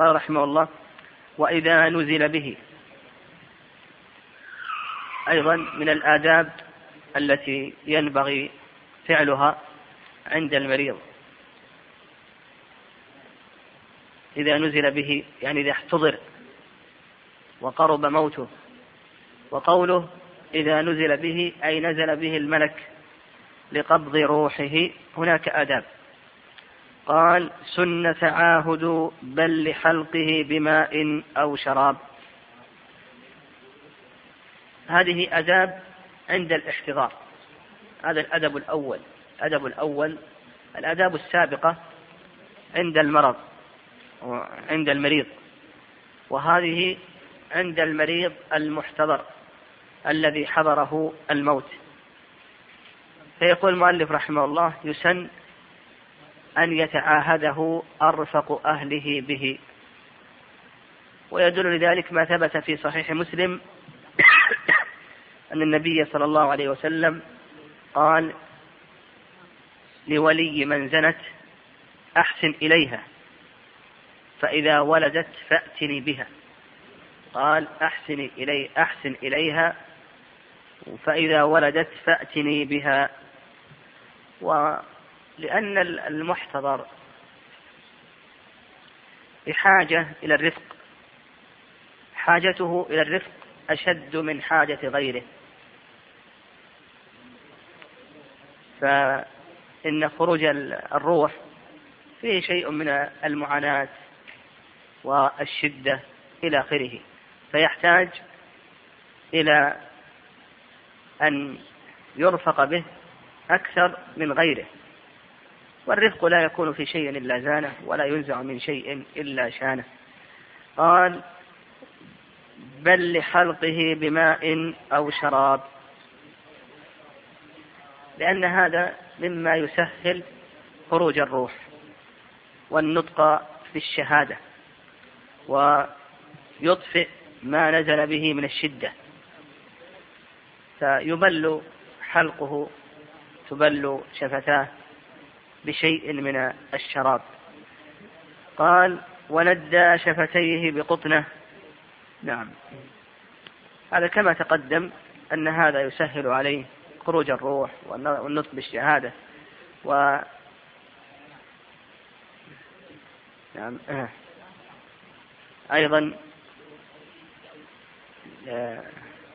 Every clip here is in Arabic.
قال رحمه الله وإذا نزل به. أيضا من الآداب التي ينبغي فعلها عند المريض. إذا نزل به يعني إذا احتضر وقرب موته. وقوله إذا نزل به أي نزل به الملك لقبض روحه هناك آداب. قال سن تعاهد بل لحلقه بماء أو شراب. هذه أداب عند الاحتضار. هذا الأدب الأول. الأدب الأول الآداب السابقة عند المرض عند المريض. وهذه عند المريض المحتضر الذي حضره الموت. فيقول المؤلف رحمه الله يسن أن يتعاهده أرفق أهله به. ويدل لذلك ما ثبت في صحيح مسلم أن النبي صلى الله عليه وسلم قال لولي من زنت أحسن إليها فإذا ولدت فأتني بها. قال أحسن إلي أحسن إليها فإذا ولدت فأتني بها. ولأن المحتضر بحاجة إلى الرفق حاجته إلى الرفق أشد من حاجة غيره. فإن خروج الروح فيه شيء من المعاناة والشدة إلى آخره. فيحتاج إلى أن يرفق به أكثر من غيره. والرفق لا يكون في شيء إلا زانه ولا ينزع من شيء إلا شانه. قال بل لحلقه بماء أو شراب. لأن هذا مما يسهل خروج الروح والنطق بالشهادة ويطفئ ما نزل به من الشدة. فيبل حلقه تبل شفتاه. بشيء من الشراب. قال وندى شفتيه بقطنة. نعم. هذا كما تقدم أن هذا يسهل عليه خروج الروح والنطق بالشهادة. و نعم. أيضا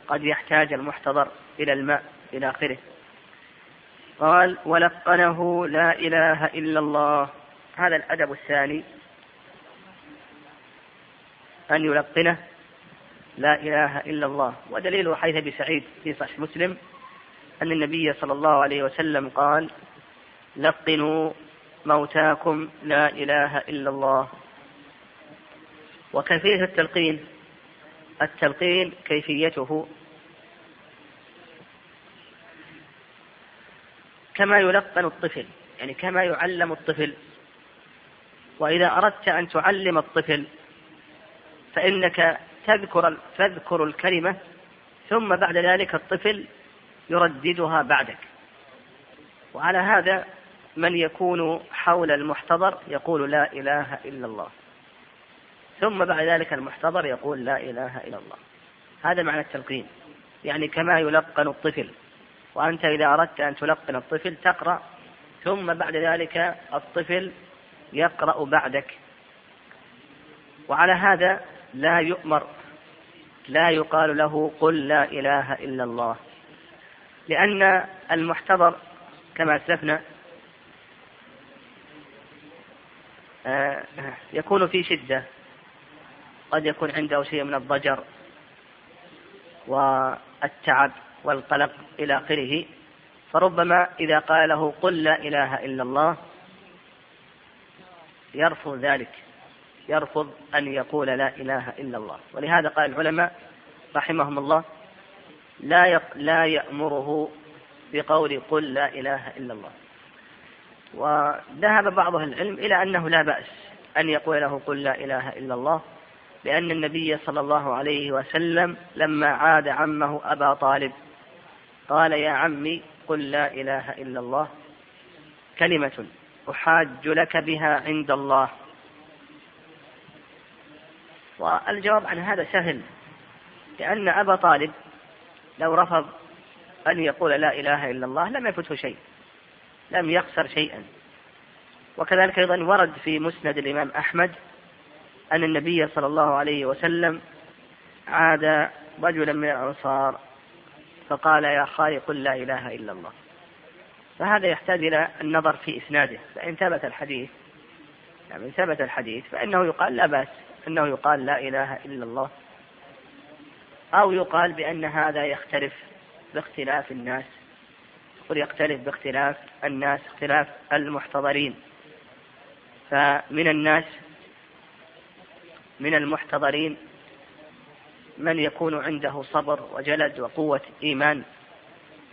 قد يحتاج المحتضر إلى الماء إلى آخره. قال ولقنه لا إله إلا الله. هذا الأدب الثاني. أن يلقنه لا إله إلا الله. ودليله حيث أبي سعيد في صحيح مسلم أن النبي صلى الله عليه وسلم قال لقنوا موتاكم لا إله إلا الله. وكيفية التلقين؟ التلقين كيفيته؟ كما يلقن الطفل يعني كما يعلم الطفل. وإذا أردت أن تعلم الطفل فإنك تذكر تذكر الكلمة ثم بعد ذلك الطفل يرددها بعدك. وعلى هذا من يكون حول المحتضر يقول لا إله إلا الله. ثم بعد ذلك المحتضر يقول لا إله إلا الله. هذا معنى التلقين. يعني كما يلقن الطفل. وأنت إذا أردت أن تلقن الطفل تقرأ ثم بعد ذلك الطفل يقرأ بعدك. وعلى هذا لا يؤمر لا يقال له قل لا إله إلا الله. لأن المحتضر كما أسلفنا آه، يكون في شدة. قد يكون عنده شيء من الضجر والتعب. والقلق إلى آخره. فربما إذا قال له قل لا إله إلا الله يرفض ذلك يرفض أن يقول لا إله إلا الله. ولهذا قال العلماء رحمهم الله لا لا يأمره بقول قل لا إله إلا الله. وذهب بعض أهل العلم إلى أنه لا بأس أن يقول له قل لا إله إلا الله لأن النبي صلى الله عليه وسلم لما عاد عمه أبا طالب قال يا عمي قل لا إله إلا الله. كلمة أحاج لك بها عند الله. والجواب عن هذا سهل. لأن أبا طالب لو رفض أن يقول لا إله إلا الله لم يفته شيء لم يخسر شيئا. وكذلك أيضا ورد في مسند الإمام أحمد أن النبي صلى الله عليه وسلم عاد رجلا من الأنصار فقال يا خالي قل لا إله إلا الله. فهذا يحتاج إلى النظر في إسناده. فإن ثبت الحديث يعني ثبت الحديث فإنه يقال لا بأس أنه يقال لا إله إلا الله. أو يقال بأن هذا يختلف باختلاف الناس. يقول يختلف باختلاف الناس اختلاف المحتضرين. فمن الناس من المحتضرين من يكون عنده صبر وجلد وقوة إيمان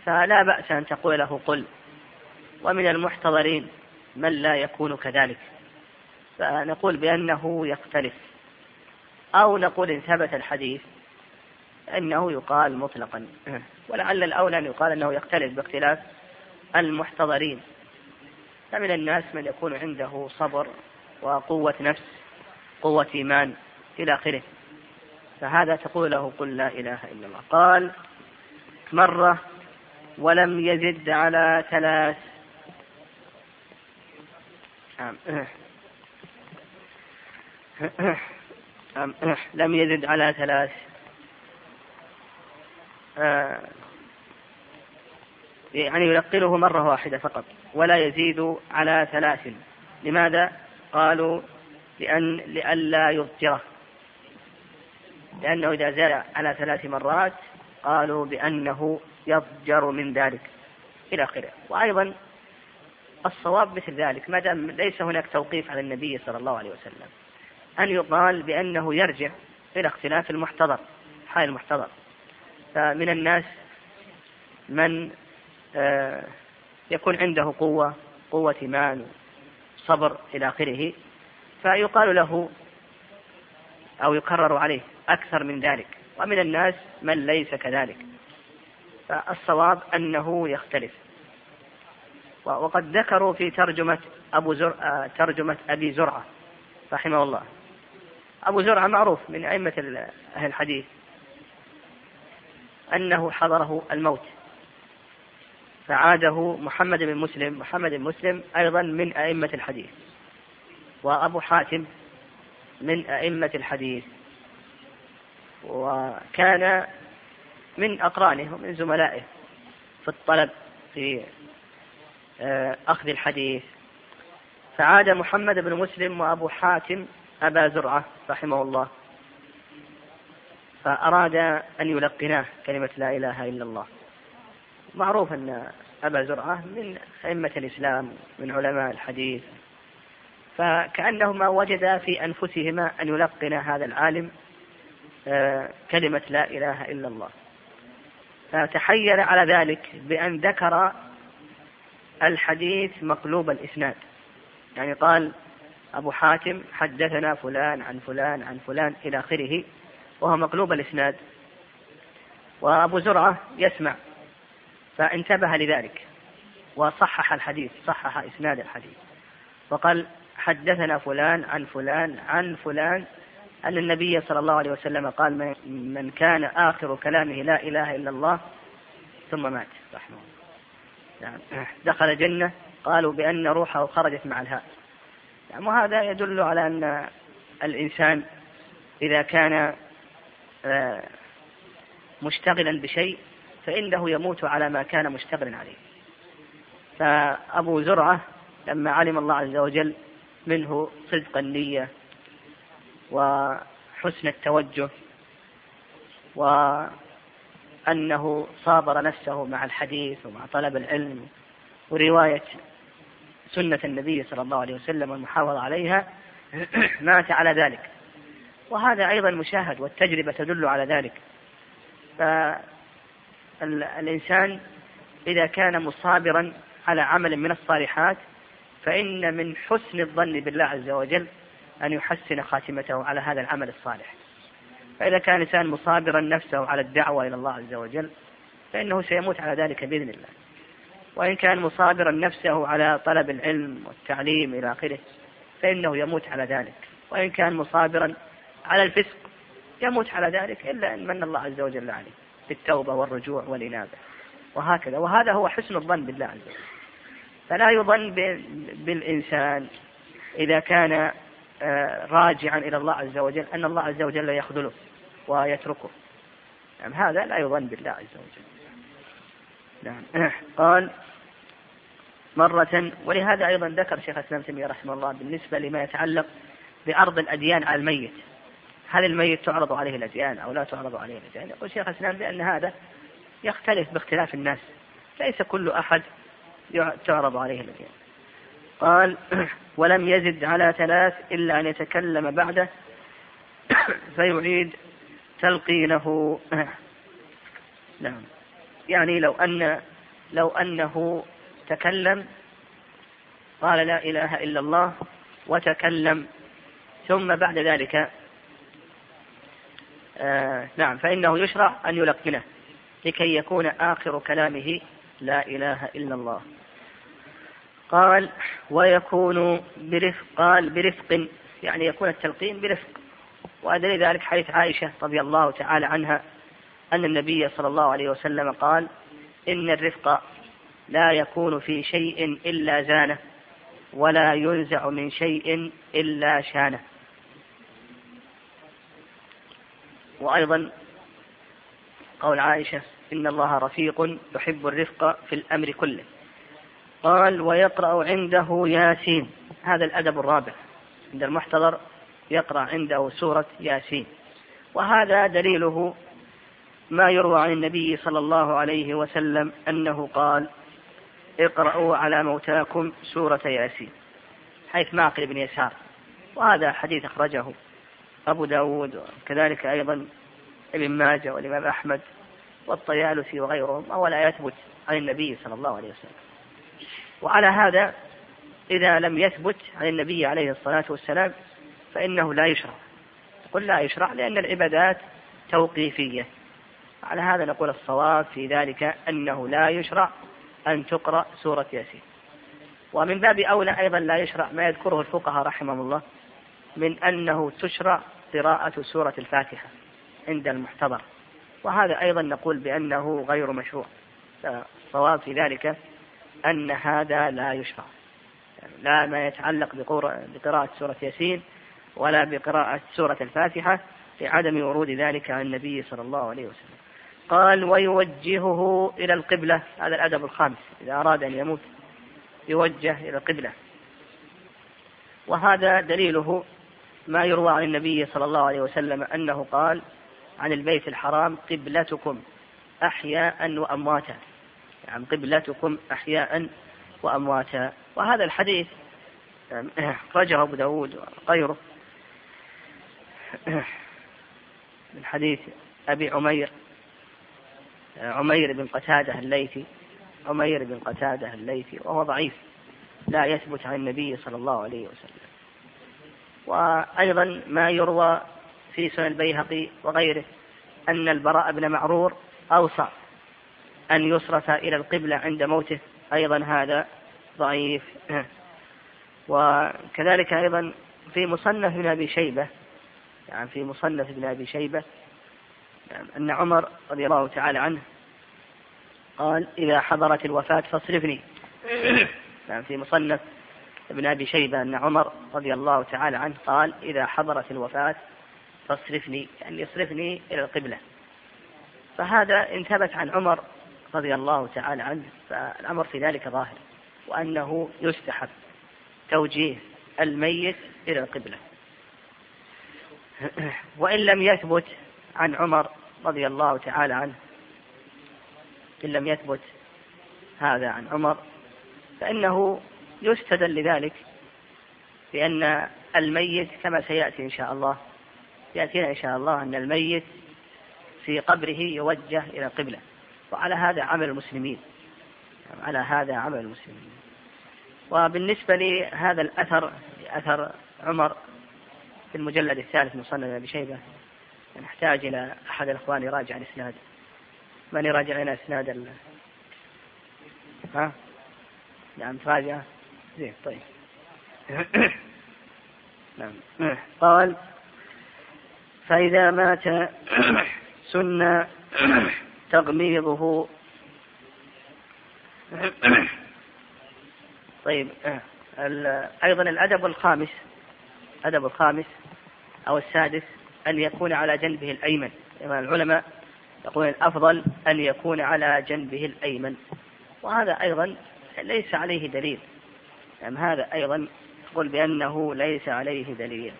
فلا بأس أن تقول له قل ومن المحتضرين من لا يكون كذلك. فنقول بأنه يختلف أو نقول إن ثبت الحديث أنه يقال مطلقا. ولعل الأولى أن يقال أنه يختلف باختلاف المحتضرين. فمن الناس من يكون عنده صبر وقوة نفس قوة إيمان إلى آخره. فهذا تقول له قل لا إله إلا الله. قال مرة ولم يزد على ثلاث. لم يزد على ثلاث. آه، يعني يلقنه مرة واحدة فقط ولا يزيد على ثلاث. لماذا؟ قالوا لأن لئلا يضجره. لأنه إذا زاد على ثلاث مرات قالوا بأنه يضجر من ذلك إلى آخره. وأيضا الصواب مثل ذلك ما دام ليس هناك توقيف على النبي صلى الله عليه وسلم أن يقال بأنه يرجع إلى اختلاف المحتضر حال المحتضر. فمن الناس من آه، يكون عنده قوة قوة إيمان صبر إلى آخره فيقال له أو يكرر عليه أكثر من ذلك. ومن الناس من ليس كذلك. فالصواب أنه يختلف. وقد ذكروا في ترجمة أبو زر... آه، ترجمة أبي زرعة رحمه الله. أبو زرعة معروف من أئمة أهل الحديث. أنه حضره الموت. فعاده محمد بن مسلم محمد بن مسلم أيضا من أئمة الحديث. وأبو حاتم من أئمة الحديث. وكان من أقرانه ومن زملائه في الطلب في آه، أخذ الحديث. فعاد محمد بن مسلم وأبو حاتم أبا زرعة رحمه الله. فأراد أن يلقناه كلمة لا إله إلا الله. معروف أن أبا زرعة من أئمة الإسلام من علماء الحديث. فكأنهما وجدا في أنفسهما أن يلقن هذا العالم كلمة لا إله إلا الله. فتحيل على ذلك بأن ذكر الحديث مقلوب الإسناد. يعني قال أبو حاتم حدثنا فلان عن فلان عن فلان إلى آخره وهو مقلوب الإسناد. وأبو زرعة يسمع فانتبه لذلك وصحح الحديث صحح إسناد الحديث. وقال حدثنا فلان عن فلان عن فلان أن النبي صلى الله عليه وسلم قال من كان آخر كلامه لا إله إلا الله ثم مات. رحمه الله. يعني دخل الجنة قالوا بأن روحه خرجت مع الهاء. يعني وهذا يدل على أن الإنسان إذا كان آه، مشتغلا بشيء فإنه يموت على ما كان مشتغلا عليه. فأبو زرعة لما علم الله عز وجل منه صدق النية وحسن التوجه وأنه صابر نفسه مع الحديث ومع طلب العلم ورواية سنة النبي صلى الله عليه وسلم والمحافظة عليها مات على ذلك. وهذا أيضا مشاهد والتجربة تدل على ذلك. فالإنسان إذا كان مصابرا على عمل من الصالحات فإن من حسن الظن بالله عز وجل أن يحسن خاتمته على هذا العمل الصالح. فإذا كان الإنسان مصابرا نفسه على الدعوة إلى الله عز وجل فإنه سيموت على ذلك بإذن الله. وإن كان مصابرا نفسه على طلب العلم والتعليم إلى آخره فإنه يموت على ذلك. وإن كان مصابرا على الفسق يموت على ذلك إلا أن من الله عز وجل عليه بالتوبة والرجوع والإنابة. وهكذا. وهذا هو حسن الظن بالله عز وجل. فلا يظن بالإنسان إذا كان راجعا إلى الله عز وجل أن الله عز وجل يخذله ويتركه. يعني هذا لا يظن بالله عز وجل. نعم. قال مرة ولهذا أيضا ذكر شيخ الإسلام تيمية رحمه الله بالنسبة لما يتعلق بعرض الأديان على الميت. هل الميت تعرض عليه الأديان أو لا تعرض عليه الأديان؟ يقول شيخ الإسلام بأن هذا يختلف باختلاف الناس. ليس كل أحد تعرض عليه الأديان. قال ولم يزد على ثلاث إلا أن يتكلم بعده فيعيد تلقينه. نعم. يعني لو أن لو أنه تكلم قال لا إله إلا الله وتكلم ثم بعد ذلك آه نعم فإنه يشرع أن يلقنه لكي يكون آخر كلامه لا إله إلا الله. قال ويكون برفق قال برفق يعني يكون التلقين برفق. وأدل ذلك حديث عائشة رضي الله تعالى عنها أن النبي صلى الله عليه وسلم قال إن الرفق لا يكون في شيء إلا زانة ولا ينزع من شيء إلا شانة. وأيضا قول عائشة إن الله رفيق يحب الرفق في الأمر كله. قال ويقرأ عنده ياسين. هذا الأدب الرابع عند المحتضر يقرأ عنده سورة ياسين. وهذا دليله ما يروى عن النبي صلى الله عليه وسلم أنه قال اقرأوا على موتاكم سورة ياسين. حيث معقل بن يسار. وهذا حديث أخرجه أبو داود وكذلك أيضا ابن ماجه والإمام أحمد والطيالسي وغيرهم وهو لا يثبت عن النبي صلى الله عليه وسلم. وعلى هذا إذا لم يثبت عن النبي عليه الصلاة والسلام فإنه لا يشرع. قل لا يشرع لأن العبادات توقيفية. على هذا نقول الصواب في ذلك أنه لا يشرع أن تقرأ سورة ياسين. ومن باب أولى أيضا لا يشرع ما يذكره الفقهاء رحمهم الله من أنه تشرع قراءة سورة الفاتحة عند المحتضر. وهذا أيضا نقول بأنه غير مشروع. الصواب في ذلك أن هذا لا يشرع. لا ما يتعلق بقراءة سورة ياسين ولا بقراءة سورة الفاتحة لعدم ورود ذلك عن النبي صلى الله عليه وسلم. قال ويوجهه إلى القبلة. هذا الأدب الخامس. إذا أراد أن يموت يوجه إلى القبلة. وهذا دليله ما يروى عن النبي صلى الله عليه وسلم أنه قال عن البيت الحرام قبلتكم أحياء وأمواتا. يعني قبلتكم أحياء وأمواتا. وهذا الحديث أخرجه أبو داود وغيره. من حديث أبي عمير عمير بن قتادة الليثي. عمير بن قتادة الليثي وهو ضعيف لا يثبت عن النبي صلى الله عليه وسلم. وأيضا ما يروى في سنن البيهقي وغيره أن البراء بن معرور أوصى أن يصرف إلى القبلة عند موته. أيضا هذا ضعيف. وكذلك أيضا في مصنف ابن أبي شيبة. يعني في مصنف ابن أبي شيبة. أن عمر رضي الله تعالى عنه قال إذا حضرت الوفاة فاصرفني. يعني في مصنف ابن أبي شيبة أن عمر رضي الله تعالى عنه قال إذا حضرت الوفاة فاصرفني. يعني اصرفني إلى القبلة. فهذا إن ثبت عن عمر رضي الله تعالى عنه فالأمر في ذلك ظاهر وأنه يستحب توجيه الميت إلى القبلة. وإن لم يثبت عن عمر رضي الله تعالى عنه إن لم يثبت هذا عن عمر فإنه يستدل لذلك بأن الميت كما سيأتي إن شاء الله يأتينا إن شاء الله أن الميت في قبره يوجه إلى القبلة. وعلى هذا عمل المسلمين. على هذا عمل المسلمين. وبالنسبة لهذا الأثر أثر عمر في المجلد الثالث من أبي شيبة نحتاج إلى أحد الإخوان يراجع الإسناد. من يراجع لنا إسناد ال... ها؟ نعم تراجع. زين طيب. نعم. قال فإذا مات سن تغميضه طيب أيضا الأدب الخامس الأدب الخامس أو السادس أن يكون على جنبه الأيمن. كما العلماء يقول الأفضل أن يكون على جنبه الأيمن. وهذا أيضا ليس عليه دليل. يعني هذا أيضا يقول بأنه ليس عليه دليل.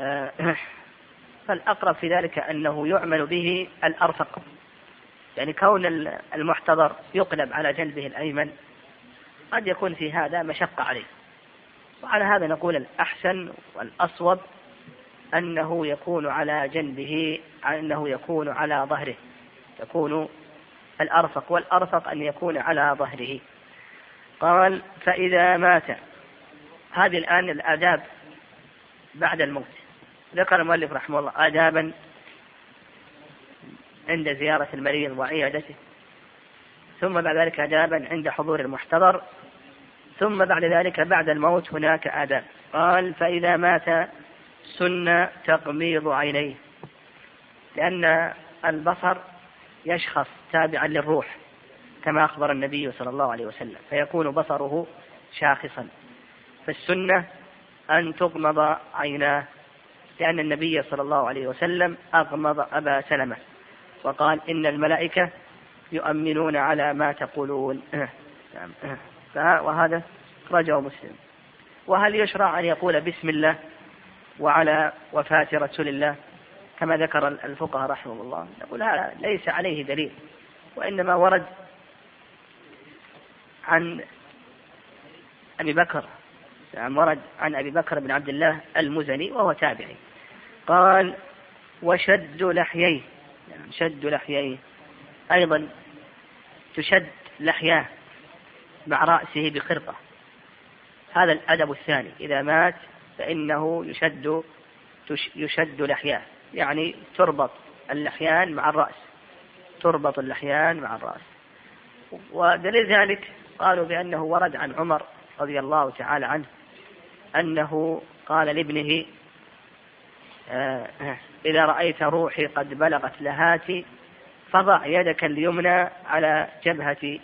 آه، فالأقرب في ذلك أنه يعمل به الأرفق يعني كون المحتضر يقلب على جنبه الأيمن قد يكون في هذا مشقة عليه. وعلى هذا نقول الأحسن والأصوب أنه يكون على جنبه أنه يكون على ظهره يكون الأرفق والأرفق أن يكون على ظهره. قال فإذا مات. هذه الآن الآداب بعد الموت. ذكر المؤلف رحمه الله آدابا عند زيارة المريض وعيادته ثم بعد ذلك آدابا عند حضور المحتضر ثم بعد ذلك بعد الموت هناك آداب. قال فإذا مات سن تقميض عينيه لأن البصر يشخص تابعا للروح كما أخبر النبي صلى الله عليه وسلم فيكون بصره شاخصا. فالسنة أن تغمض عيناه. لأن النبي صلى الله عليه وسلم أغمض أبا سلمة وقال إن الملائكة يؤمنون على ما تقولون. وهذا رجع مسلم. وهل يشرع أن يقول بسم الله وعلى وفاة رسول الله كما ذكر الفقهاء رحمه الله؟ نقول هذا ليس عليه دليل وإنما ورد عن أبي بكر نعم ورد عن أبي بكر بن عبد الله المزني وهو تابعي. قال وشد لحييه. يعني شد لحييه. أيضا تشد لحياه مع رأسه بخرقة. هذا الأدب الثاني. إذا مات فإنه يشد يشد لحياه. يعني تربط اللحيان مع الرأس. تربط اللحيان مع الرأس. ودليل ذلك قالوا بأنه ورد عن عمر رضي الله تعالى عنه أنه قال لابنه إذا رأيت روحي قد بلغت لهاتي فضع يدك اليمنى على جبهتي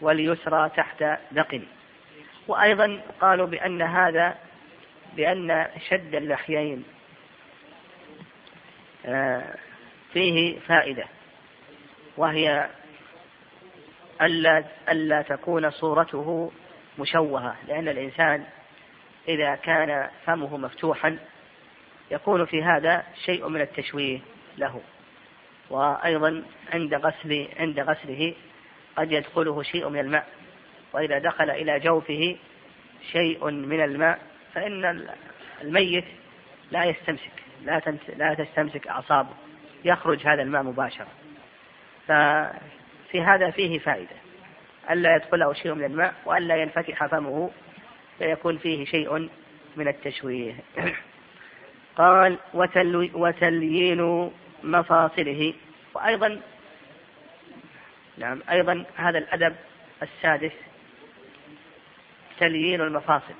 واليسرى تحت ذقني وأيضا قالوا بأن هذا بأن شد اللحيين آه، فيه فائدة وهي ألا ألا تكون صورته مشوهة لأن الإنسان إذا كان فمه مفتوحا يكون في هذا شيء من التشويه له. وأيضا عند غسل عند غسله قد يدخله شيء من الماء. وإذا دخل إلى جوفه شيء من الماء فإن الميت لا يستمسك لا لا تستمسك أعصابه. يخرج هذا الماء مباشرة. ففي هذا فيه فائدة. ألا يدخله شيء من الماء وألا ينفتح فمه فيكون فيه شيء من التشويه. قال وتليين مفاصله. وأيضا نعم أيضا هذا الأدب السادس تليين المفاصل.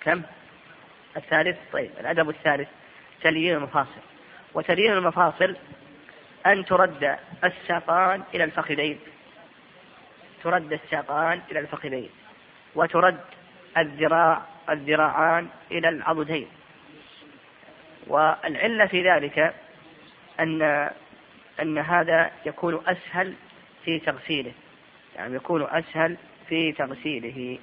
كم؟ الثالث؟ طيب الأدب الثالث تليين المفاصل. وتليين المفاصل أن ترد الساقان إلى الفخذين. ترد الساقان إلى الفخذين. وترد الذراع الذراعان إلى العضدين. والعلة في ذلك أن أن هذا يكون أسهل في تغسيله. يعني يكون أسهل في تغسيله.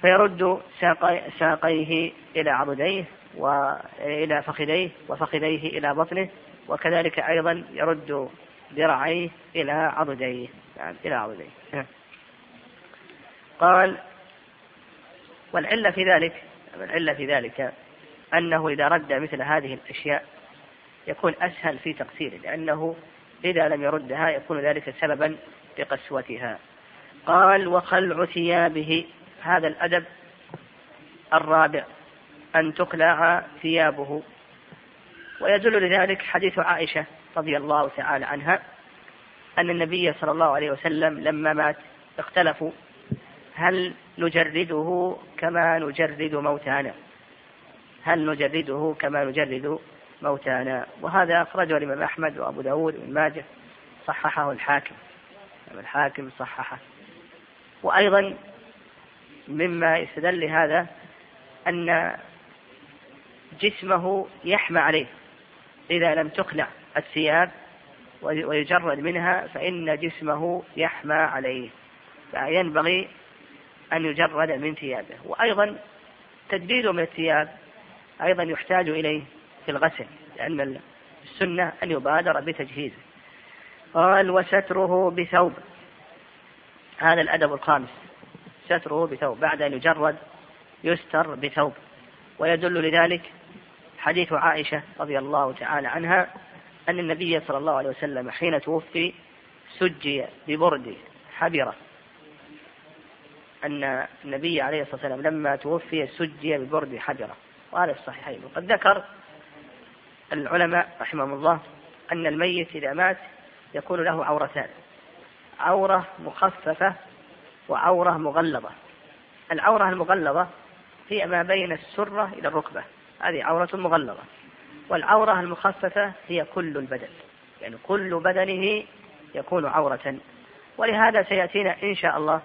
فيرد ساقي ساقيه إلى عضديه وإلى فخذيه وفخذيه إلى بطنه وكذلك أيضا يرد ذراعيه إلى عضديه. يعني إلى عضديه. قال والعلة في ذلك العلة في ذلك أنه إذا رد مثل هذه الأشياء يكون أسهل في تغسيله لأنه إذا لم يردها يكون ذلك سببا لقسوتها. قال وخلع ثيابه. هذا الأدب الرابع أن تقلع ثيابه. ويدل لذلك حديث عائشة رضي الله تعالى عنها أن النبي صلى الله عليه وسلم لما مات اختلفوا هل نجرده كما نجرد موتانا؟ هل نجرده كما نجرد موتانا؟ وهذا أخرجه الإمام أحمد وأبو داود وابن ماجه صححه الحاكم. الحاكم صححه. وأيضا مما يستدل لهذا أن جسمه يحمى عليه. إذا لم تقلع الثياب ويجرد منها فإن جسمه يحمى عليه. فينبغي أن يجرد من ثيابه. وأيضا تجديده من الثياب أيضا يحتاج إليه في الغسل لأن السنة أن يبادر بتجهيزه. قال وستره بثوب. هذا الأدب الخامس. ستره بثوب. بعد أن يجرد يستر بثوب. ويدل لذلك حديث عائشة رضي الله تعالى عنها أن النبي صلى الله عليه وسلم حين توفي سجي ببرد حبرة. أن النبي عليه الصلاة والسلام لما توفي سجي ببرد حجرة وهذا الصحيحين. وقد ذكر العلماء رحمهم الله أن الميت إذا مات يكون له عورتان عورة مخففة وعورة مغلظة. العورة المغلظة هي ما بين السرة إلى الركبة هذه عورة مغلظة. والعورة المخففة هي كل البدن يعني كل بدنه يكون عورة. ولهذا سيأتينا إن شاء الله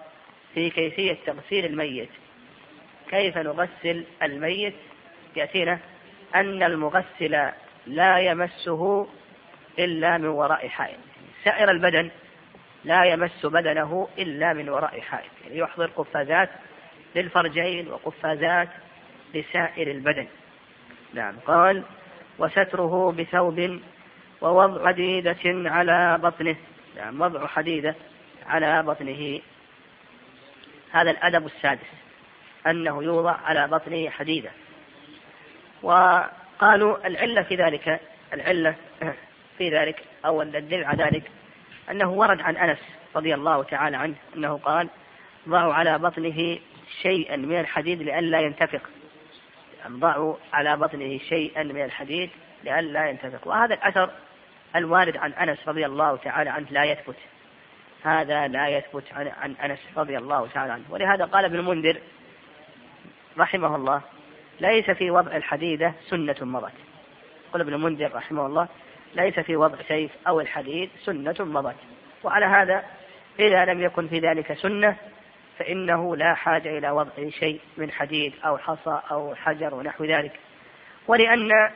في كيفية تغسيل الميت كيف نغسل الميت يأتينا أن المغسل لا يمسه إلا من وراء حائط. سائر البدن لا يمس بدنه إلا من وراء حائط. يعني يحضر قفازات للفرجين وقفازات لسائر البدن. نعم. قال وستره بثوب ووضع حديدة على بطنه. نعم. وضع حديدة على بطنه. هذا الأدب السادس أنه يوضع على بطنه حديدة. وقالوا العلة في ذلك العلة في ذلك أو الدليل على ذلك أنه ورد عن أنس رضي الله تعالى عنه أنه قال ضعوا على بطنه شيئا من الحديد لئلا ينتفق. ضعوا على بطنه شيئا من الحديد لئلا ينتفق. وهذا الأثر الوارد عن أنس رضي الله تعالى عنه لا يثبت. هذا لا يثبت عن, عن أنس رضي الله تعالى عنه. ولهذا قال ابن المنذر رحمه الله ليس في وضع الحديدة سنة مضت. قال ابن المنذر رحمه الله ليس في وضع سيف أو الحديد سنة مضت. وعلى هذا إذا لم يكن في ذلك سنة فإنه لا حاجة إلى وضع شيء من حديد أو حصى أو حجر ونحو ذلك. ولأن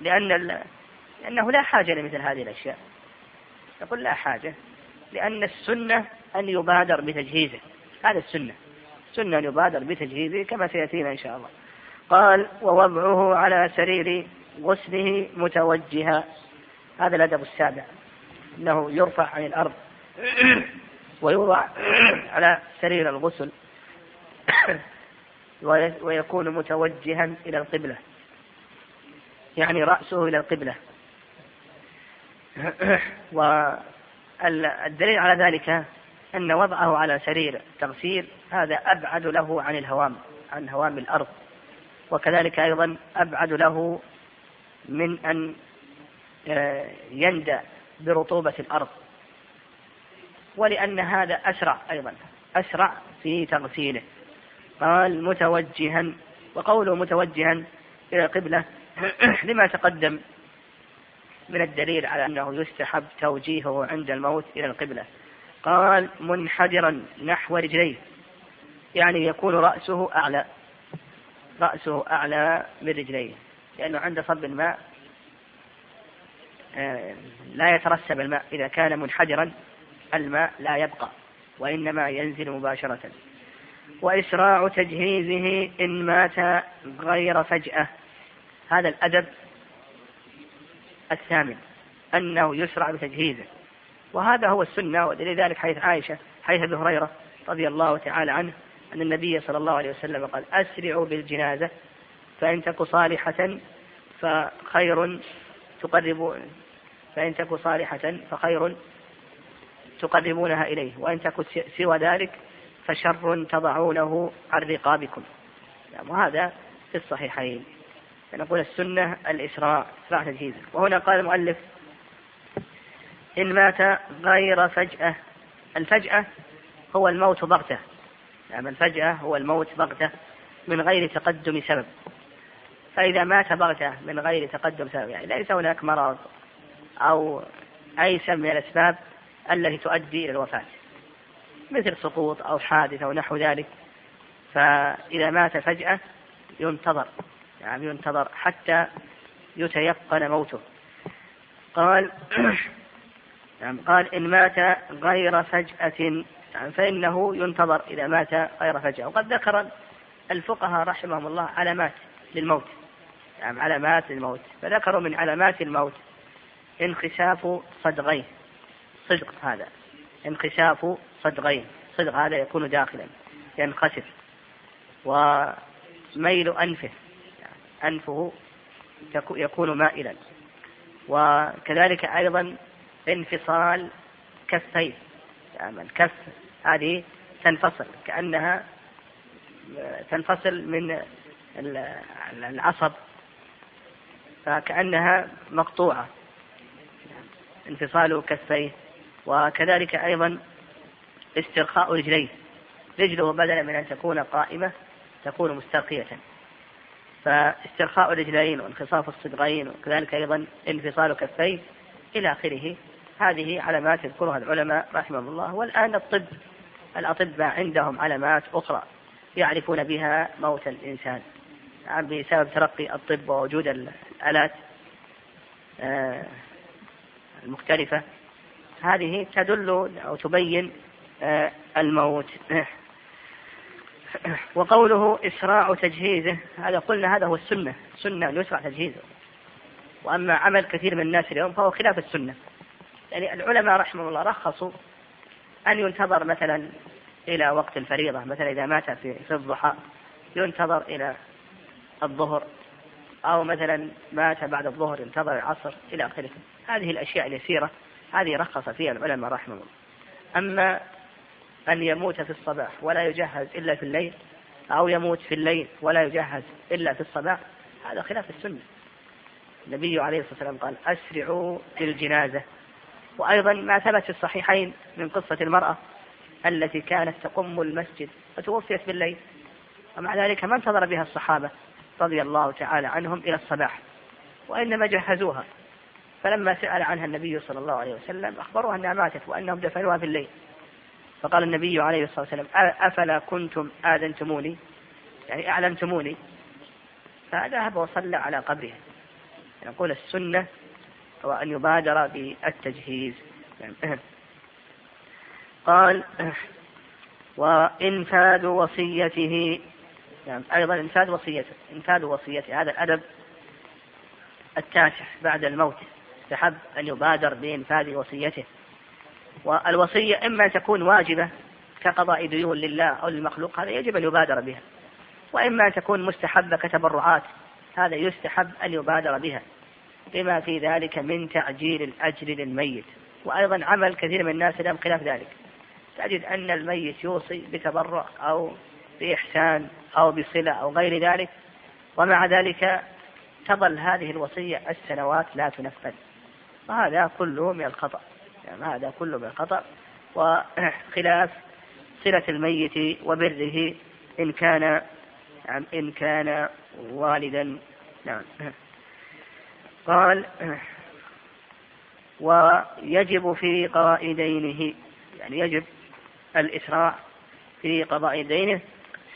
لأن لأنه لا حاجة لمثل هذه الأشياء. يقول لا حاجة لأن السنة أن يبادر بتجهيزه. هذا السنة. سنة أن يبادر بتجهيزه كما سيأتينا إن شاء الله. قال ووضعه على سرير غسله متوجها. هذا الأدب السابع. أنه يرفع عن الأرض ويوضع على سرير الغسل ويكون متوجها إلى القبلة. يعني رأسه إلى القبلة. والدليل على ذلك أن وضعه على سرير تغسيل هذا أبعد له عن الهوام عن هوام الأرض. وكذلك أيضا أبعد له من أن آه، يندى برطوبة الأرض. ولأن هذا أسرع أيضا أسرع في تغسيله. قال متوجها وقوله متوجها إلى القبلة لما تقدم من الدليل على أنه يستحب توجيهه عند الموت إلى القبلة. قال منحدرا نحو رجليه يعني يكون رأسه أعلى. رأسه أعلى من رجليه لأنه عند صب الماء آه، لا يترسب الماء. إذا كان منحدرا الماء لا يبقى وإنما ينزل مباشرة. وإسراع تجهيزه إن مات غير فجأة. هذا الأدب الثامن أنه يسرع بتجهيزه. وهذا هو السنة ودليل ذلك حيث عائشة حيث أبي هريرة رضي الله تعالى عنه أن النبي صلى الله عليه وسلم قال أسرعوا بالجنازة فإن تك صالحة فخير تقرب فإن تك صالحة فخير تقربونها إليه وإن تكن سوى ذلك فشر تضعونه عن رقابكم. يعني وهذا في الصحيحين. نقول السنة الإسراء إسراء تجهيزه وهنا قال المؤلف إن مات غير فجأة الفجأة هو الموت بغتة. يعني الفجأة هو الموت بغتة من غير تقدم سبب. فإذا مات بغتة من غير تقدم سبب يعني ليس هناك مرض أو أي سبب من الأسباب التي تؤدي إلى الوفاة مثل سقوط أو حادث أو نحو ذلك. فإذا مات فجأة ينتظر يعني ينتظر حتى يتيقن موته. قال يعني قال إن مات غير فجأة فإنه ينتظر إذا مات غير فجأة. وقد ذكر الفقهاء رحمهم الله علامات للموت. يعني علامات للموت. فذكروا من علامات الموت انخساف صدغين. صدق هذا. انخساف صدغين. صدغ هذا يكون داخلا ينخسف وميل أنفه. أنفه يكون مائلا. وكذلك أيضا انفصال كفيه. الكف هذه تنفصل كأنها تنفصل من العصب. فكأنها مقطوعة. انفصال كفيه. وكذلك أيضا استرخاء رجليه. رجله بدلا من أن تكون قائمة تكون مسترخية. فاسترخاء الرجلين وانخصاف الصدغين وكذلك أيضا انفصال كفيه إلى آخره. هذه علامات يذكرها العلماء رحمهم الله والآن الطب الأطباء عندهم علامات أخرى يعرفون بها موت الإنسان. يعني بسبب ترقي الطب ووجود الآلات آه، المختلفة. هذه تدل أو تبين آه، الموت. وقوله إسراع تجهيزه هذا قلنا هذا هو السنة سنة أن يسرع تجهيزه. وأما عمل كثير من الناس اليوم فهو خلاف السنة. يعني العلماء رحمه الله رخصوا أن ينتظر مثلا إلى وقت الفريضة مثلا إذا مات في, في الضحى ينتظر إلى الظهر أو مثلا مات بعد الظهر ينتظر العصر إلى آخره. هذه الأشياء اليسيرة هذه رخص فيها العلماء رحمه الله. أما أن يموت في الصباح ولا يجهز إلا في الليل أو يموت في الليل ولا يجهز إلا في الصباح هذا خلاف السنة. النبي عليه الصلاة والسلام قال أسرعوا بالجنازة. وأيضا ما ثبت في الصحيحين من قصة المرأة التي كانت تقم المسجد وتوفيت بالليل. ومع ذلك ما انتظر بها الصحابة رضي الله تعالى عنهم إلى الصباح وإنما جهزوها. فلما سأل عنها النبي صلى الله عليه وسلم أخبروها أنها ماتت وأنهم دفنوها في الليل. فقال النبي عليه الصلاة والسلام أفلا كنتم آذنتموني؟ يعني أعلمتموني فذهب وصلى على قبرها يقول السنة هو أن يبادر بالتجهيز. قال وإنفاذ وصيته يعني أيضا إنفاذ وصيته إنفاذ وصيته هذا الأدب التاسع بعد الموت. استحب أن يبادر بإنفاذ وصيته. والوصية إما تكون واجبة كقضاء ديون لله أو للمخلوق هذا يجب أن يبادر بها. وإما تكون مستحبة كتبرعات هذا يستحب أن يبادر بها. بما في ذلك من تعجيل الأجر للميت وأيضا عمل كثير من الناس اليوم خلاف ذلك. تجد أن الميت يوصي بتبرع أو بإحسان أو بصلة أو غير ذلك ومع ذلك تظل هذه الوصية السنوات لا تنفذ. وهذا كله من الخطأ. يعني هذا كله من الخطأ. وخلاف صلة الميت وبره إن كان نعم إن كان والدا. نعم. قال ويجب في قضاء دينه يعني يجب الإسراع في قضاء دينه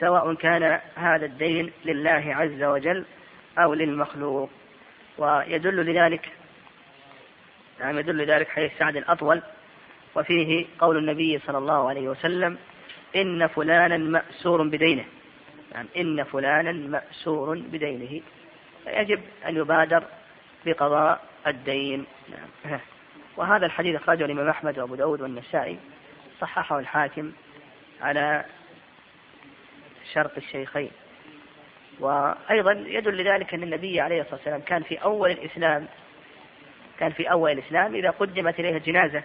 سواء كان هذا الدين لله عز وجل أو للمخلوق. ويدل لذلك نعم يدل ذلك حديث سعد الأطول وفيه قول النبي صلى الله عليه وسلم إن فلانا مأسور بدينه. يعني إن فلانا مأسور بدينه. فيجب أن يبادر بقضاء الدين. نعم. وهذا الحديث أخرجه الإمام أحمد وأبو داود والنسائي صححه الحاكم على شرط الشيخين. وأيضا يدل لذلك أن النبي عليه الصلاة والسلام كان في أول الإسلام كان في أول الإسلام إذا قدمت إليه الجنازة.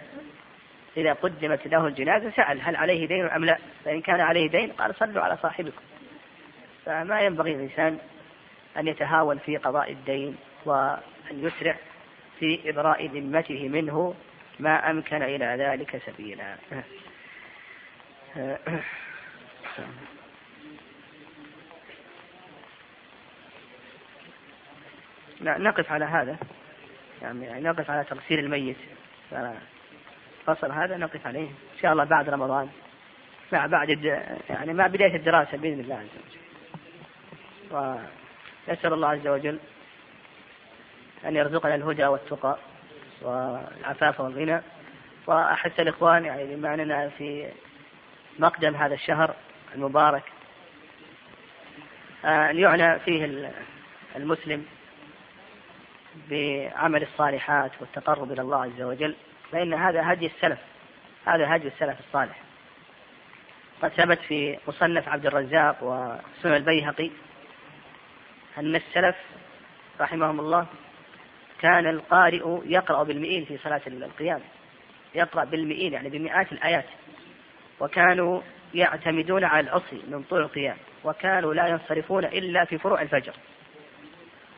إذا قدمت له الجنازة سأل هل عليه دين أم لا. فإن كان عليه دين قال صلوا على صاحبكم. فما ينبغي الإنسان أن يتهاون في قضاء الدين. وأن يسرع في إبراء ذمته منه ما أمكن إلى ذلك سبيلا. نقف على هذا. يعني نقف على تغسيل الميت. فصل هذا نقف عليه إن شاء الله بعد رمضان. مع بعد يعني مع بداية الدراسة بإذن الله عز وجل. ونسأل الله عز وجل أن يرزقنا الهدى والتقى والعفاف والغنى. وأحث الإخوان يعني بما أننا في مقدم هذا الشهر المبارك أن يعنى فيه المسلم بعمل الصالحات والتقرب إلى الله عز وجل. فإن هذا هدي السلف هذا هدي السلف الصالح. قد ثبت في مصنف عبد الرزاق وسنن البيهقي أن السلف رحمهم الله كان القارئ يقرأ بالمئين في صلاة القيام يقرأ بالمئين يعني بمئات الآيات. وكانوا يعتمدون على العصي من طول القيام. وكانوا لا ينصرفون إلا في فروع الفجر.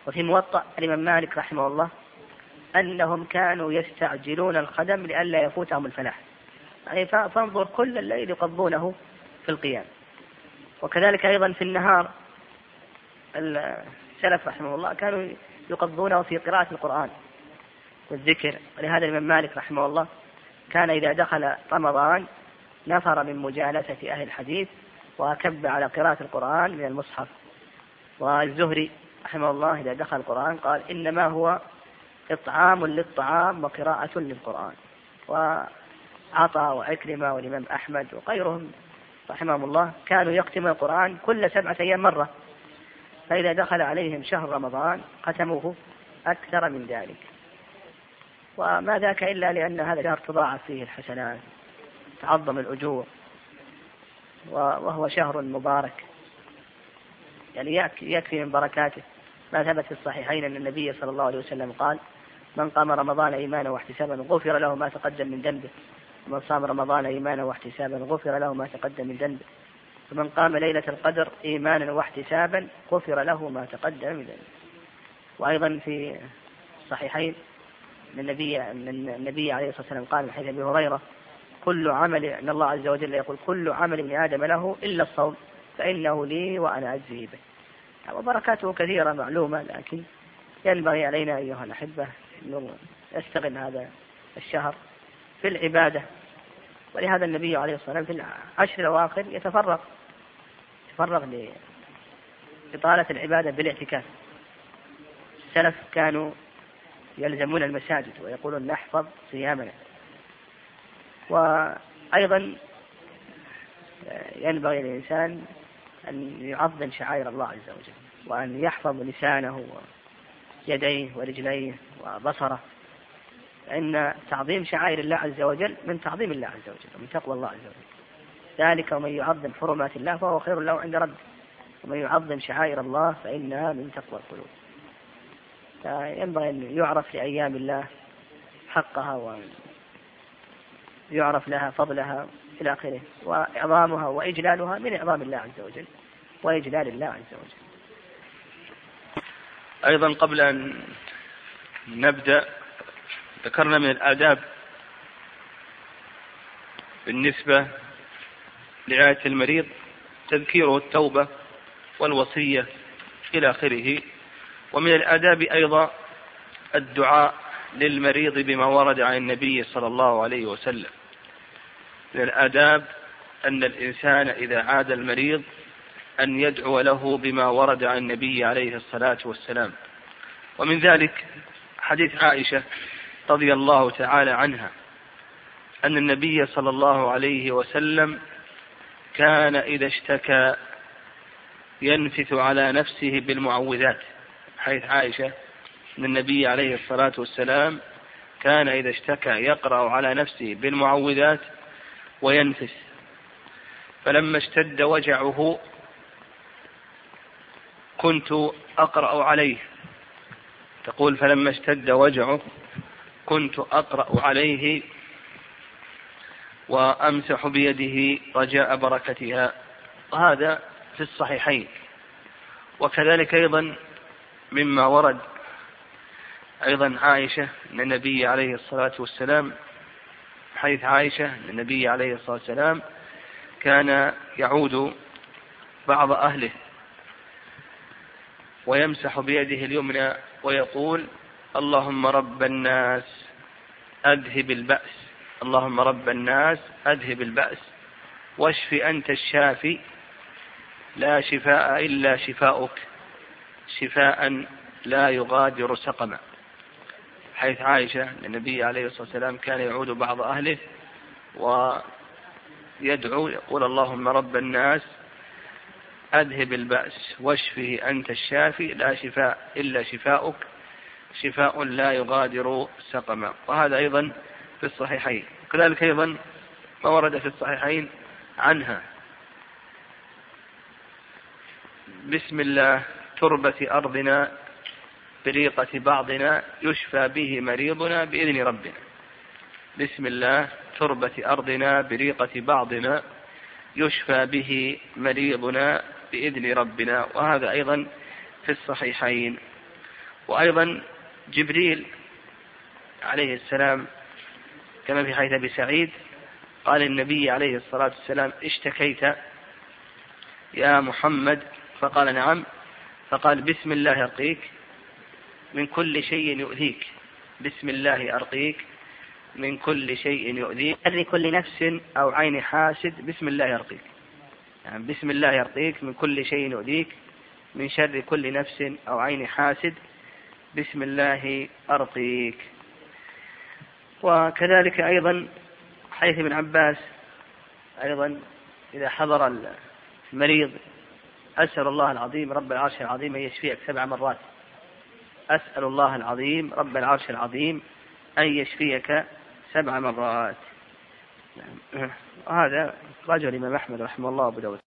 وفي موطأ الإمام مالك رحمه الله أنهم كانوا يستعجلون الخدم لئلا يفوتهم الفلاح. يعني فانظر كل الليل يقضونه في القيام. وكذلك أيضا في النهار السلف رحمه الله كانوا يقضونه في قراءة القرآن. والذكر ولهذا الإمام مالك رحمه الله كان إذا دخل رمضان نفر من مجالسة أهل الحديث وكب على قراءة القرآن من المصحف. والزهري رحمه الله إذا دخل القرآن قال إنما هو إطعام للطعام وقراءة للقرآن. وعطى وعكرمة والإمام أحمد وغيرهم رحمهم الله كانوا يختمون القرآن كل سبعة أيام مرة. فإذا دخل عليهم شهر رمضان ختموه أكثر من ذلك. وما ذاك إلا لأن هذا الشهر تضاعف فيه الحسنات تعظم الأجور وهو شهر مبارك. يعني يكفي من بركاته. ما ثبت في الصحيحين أن النبي صلى الله عليه وسلم قال من قام رمضان إيمانا واحتسابا غفر له ما تقدم من ذنبه ومن صام رمضان إيمانا واحتسابا غفر له ما تقدم من ذنبه. ومن قام ليلة القدر إيمانا واحتسابا غفر له ما تقدم من ذنبه وأيضا في الصحيحين أن النبي أن النبي عليه الصلاة والسلام قال من حديث أبي هريرة كل عمل أن الله عز وجل يقول كل عمل ابن آدم له إلا الصوم فإنه لي وأنا أجزي به. وبركاته كثيرة معلومة لكن ينبغي علينا أيها الأحبة أن نستغل هذا الشهر في العبادة. ولهذا النبي عليه الصلاة والسلام في العشر الأواخر يتفرغ يتفرغ لإطالة العبادة بالاعتكاف. السلف كانوا يلزمون المساجد ويقولون نحفظ صيامنا. وأيضا ينبغي للإنسان أن يعظم شعائر الله عز وجل وأن يحفظ لسانه ويديه ورجليه وبصره. فإن تعظيم شعائر الله عز وجل من تعظيم الله عز وجل ومن تقوى الله عز وجل. ذلك ومن يعظم حرمات الله فهو خير له عند ربه. ومن يعظم شعائر الله فإنها من تقوى القلوب. فينبغي أن يعرف لأيام الله حقها ويعرف لها فضلها إلى آخره وإعظامها وإجلالها من إعظام الله عز وجل وإجلال الله عز وجل. أيضا قبل أن نبدأ ذكرنا من الآداب بالنسبة لرعاية المريض تذكيره التوبة والوصية إلى آخره. ومن الآداب أيضا الدعاء للمريض بما ورد عن النبي صلى الله عليه وسلم. من الآداب أن الإنسان إذا عاد المريض أن يدعو له بما ورد عن النبي عليه الصلاة والسلام. ومن ذلك حديث عائشة رضي الله تعالى عنها أن النبي صلى الله عليه وسلم كان إذا اشتكى ينفث على نفسه بالمعوذات حيث عائشة أن النبي عليه الصلاة والسلام كان إذا اشتكى يقرأ على نفسه بالمعوذات وينفث. فلما اشتد وجعه كنت أقرأ عليه. تقول فلما اشتد وجعه كنت أقرأ عليه وأمسح بيده رجاء بركتها. وهذا في الصحيحين. وكذلك أيضا مما ورد أيضا عائشة أن النبي عليه الصلاة والسلام حيث عائشة أن النبي عليه الصلاة والسلام كان يعود بعض أهله ويمسح بيده اليمنى ويقول اللهم رب الناس أذهب البأس. اللهم رب الناس أذهب البأس واشف أنت الشافي لا شفاء إلا شفاؤك شفاء لا يغادر سقما. حيث عائشة النبي عليه الصلاة والسلام كان يعود بعض أهله ويدعو يقول اللهم رب الناس أذهب البأس واشفه أنت الشافي لا شفاء إلا شفاؤك شفاء لا يغادر سقما. وهذا أيضا في الصحيحين. كذلك أيضا ما ورد في الصحيحين عنها. بسم الله تربة أرضنا بريقة بعضنا يشفى به مريضنا بإذن ربنا. بسم الله تربة أرضنا بريقة بعضنا يشفى به مريضنا بإذن ربنا. وهذا أيضا في الصحيحين. وأيضا جبريل عليه السلام كما في حديث أبي سعيد قال النبي عليه الصلاة والسلام اشتكيت يا محمد. فقال نعم. فقال بسم الله أرقيك من كل شيء يؤذيك. بسم الله أرقيك من كل شيء يؤذيك. لكل نفس أو عين حاسد بسم الله يرقيك يعني بسم الله يرقيك من كل شيء يؤذيك من شر كل نفس أو عين حاسد بسم الله أرقيك. وكذلك أيضا حيث ابن عباس أيضا إذا حضر المريض أسأل الله العظيم رب العرش العظيم أن يشفيك سبع مرات. أسأل الله العظيم رب العرش العظيم أن يشفيك سبع مرات. وهذا رجل الإمام أحمد رحمه الله أبو داود.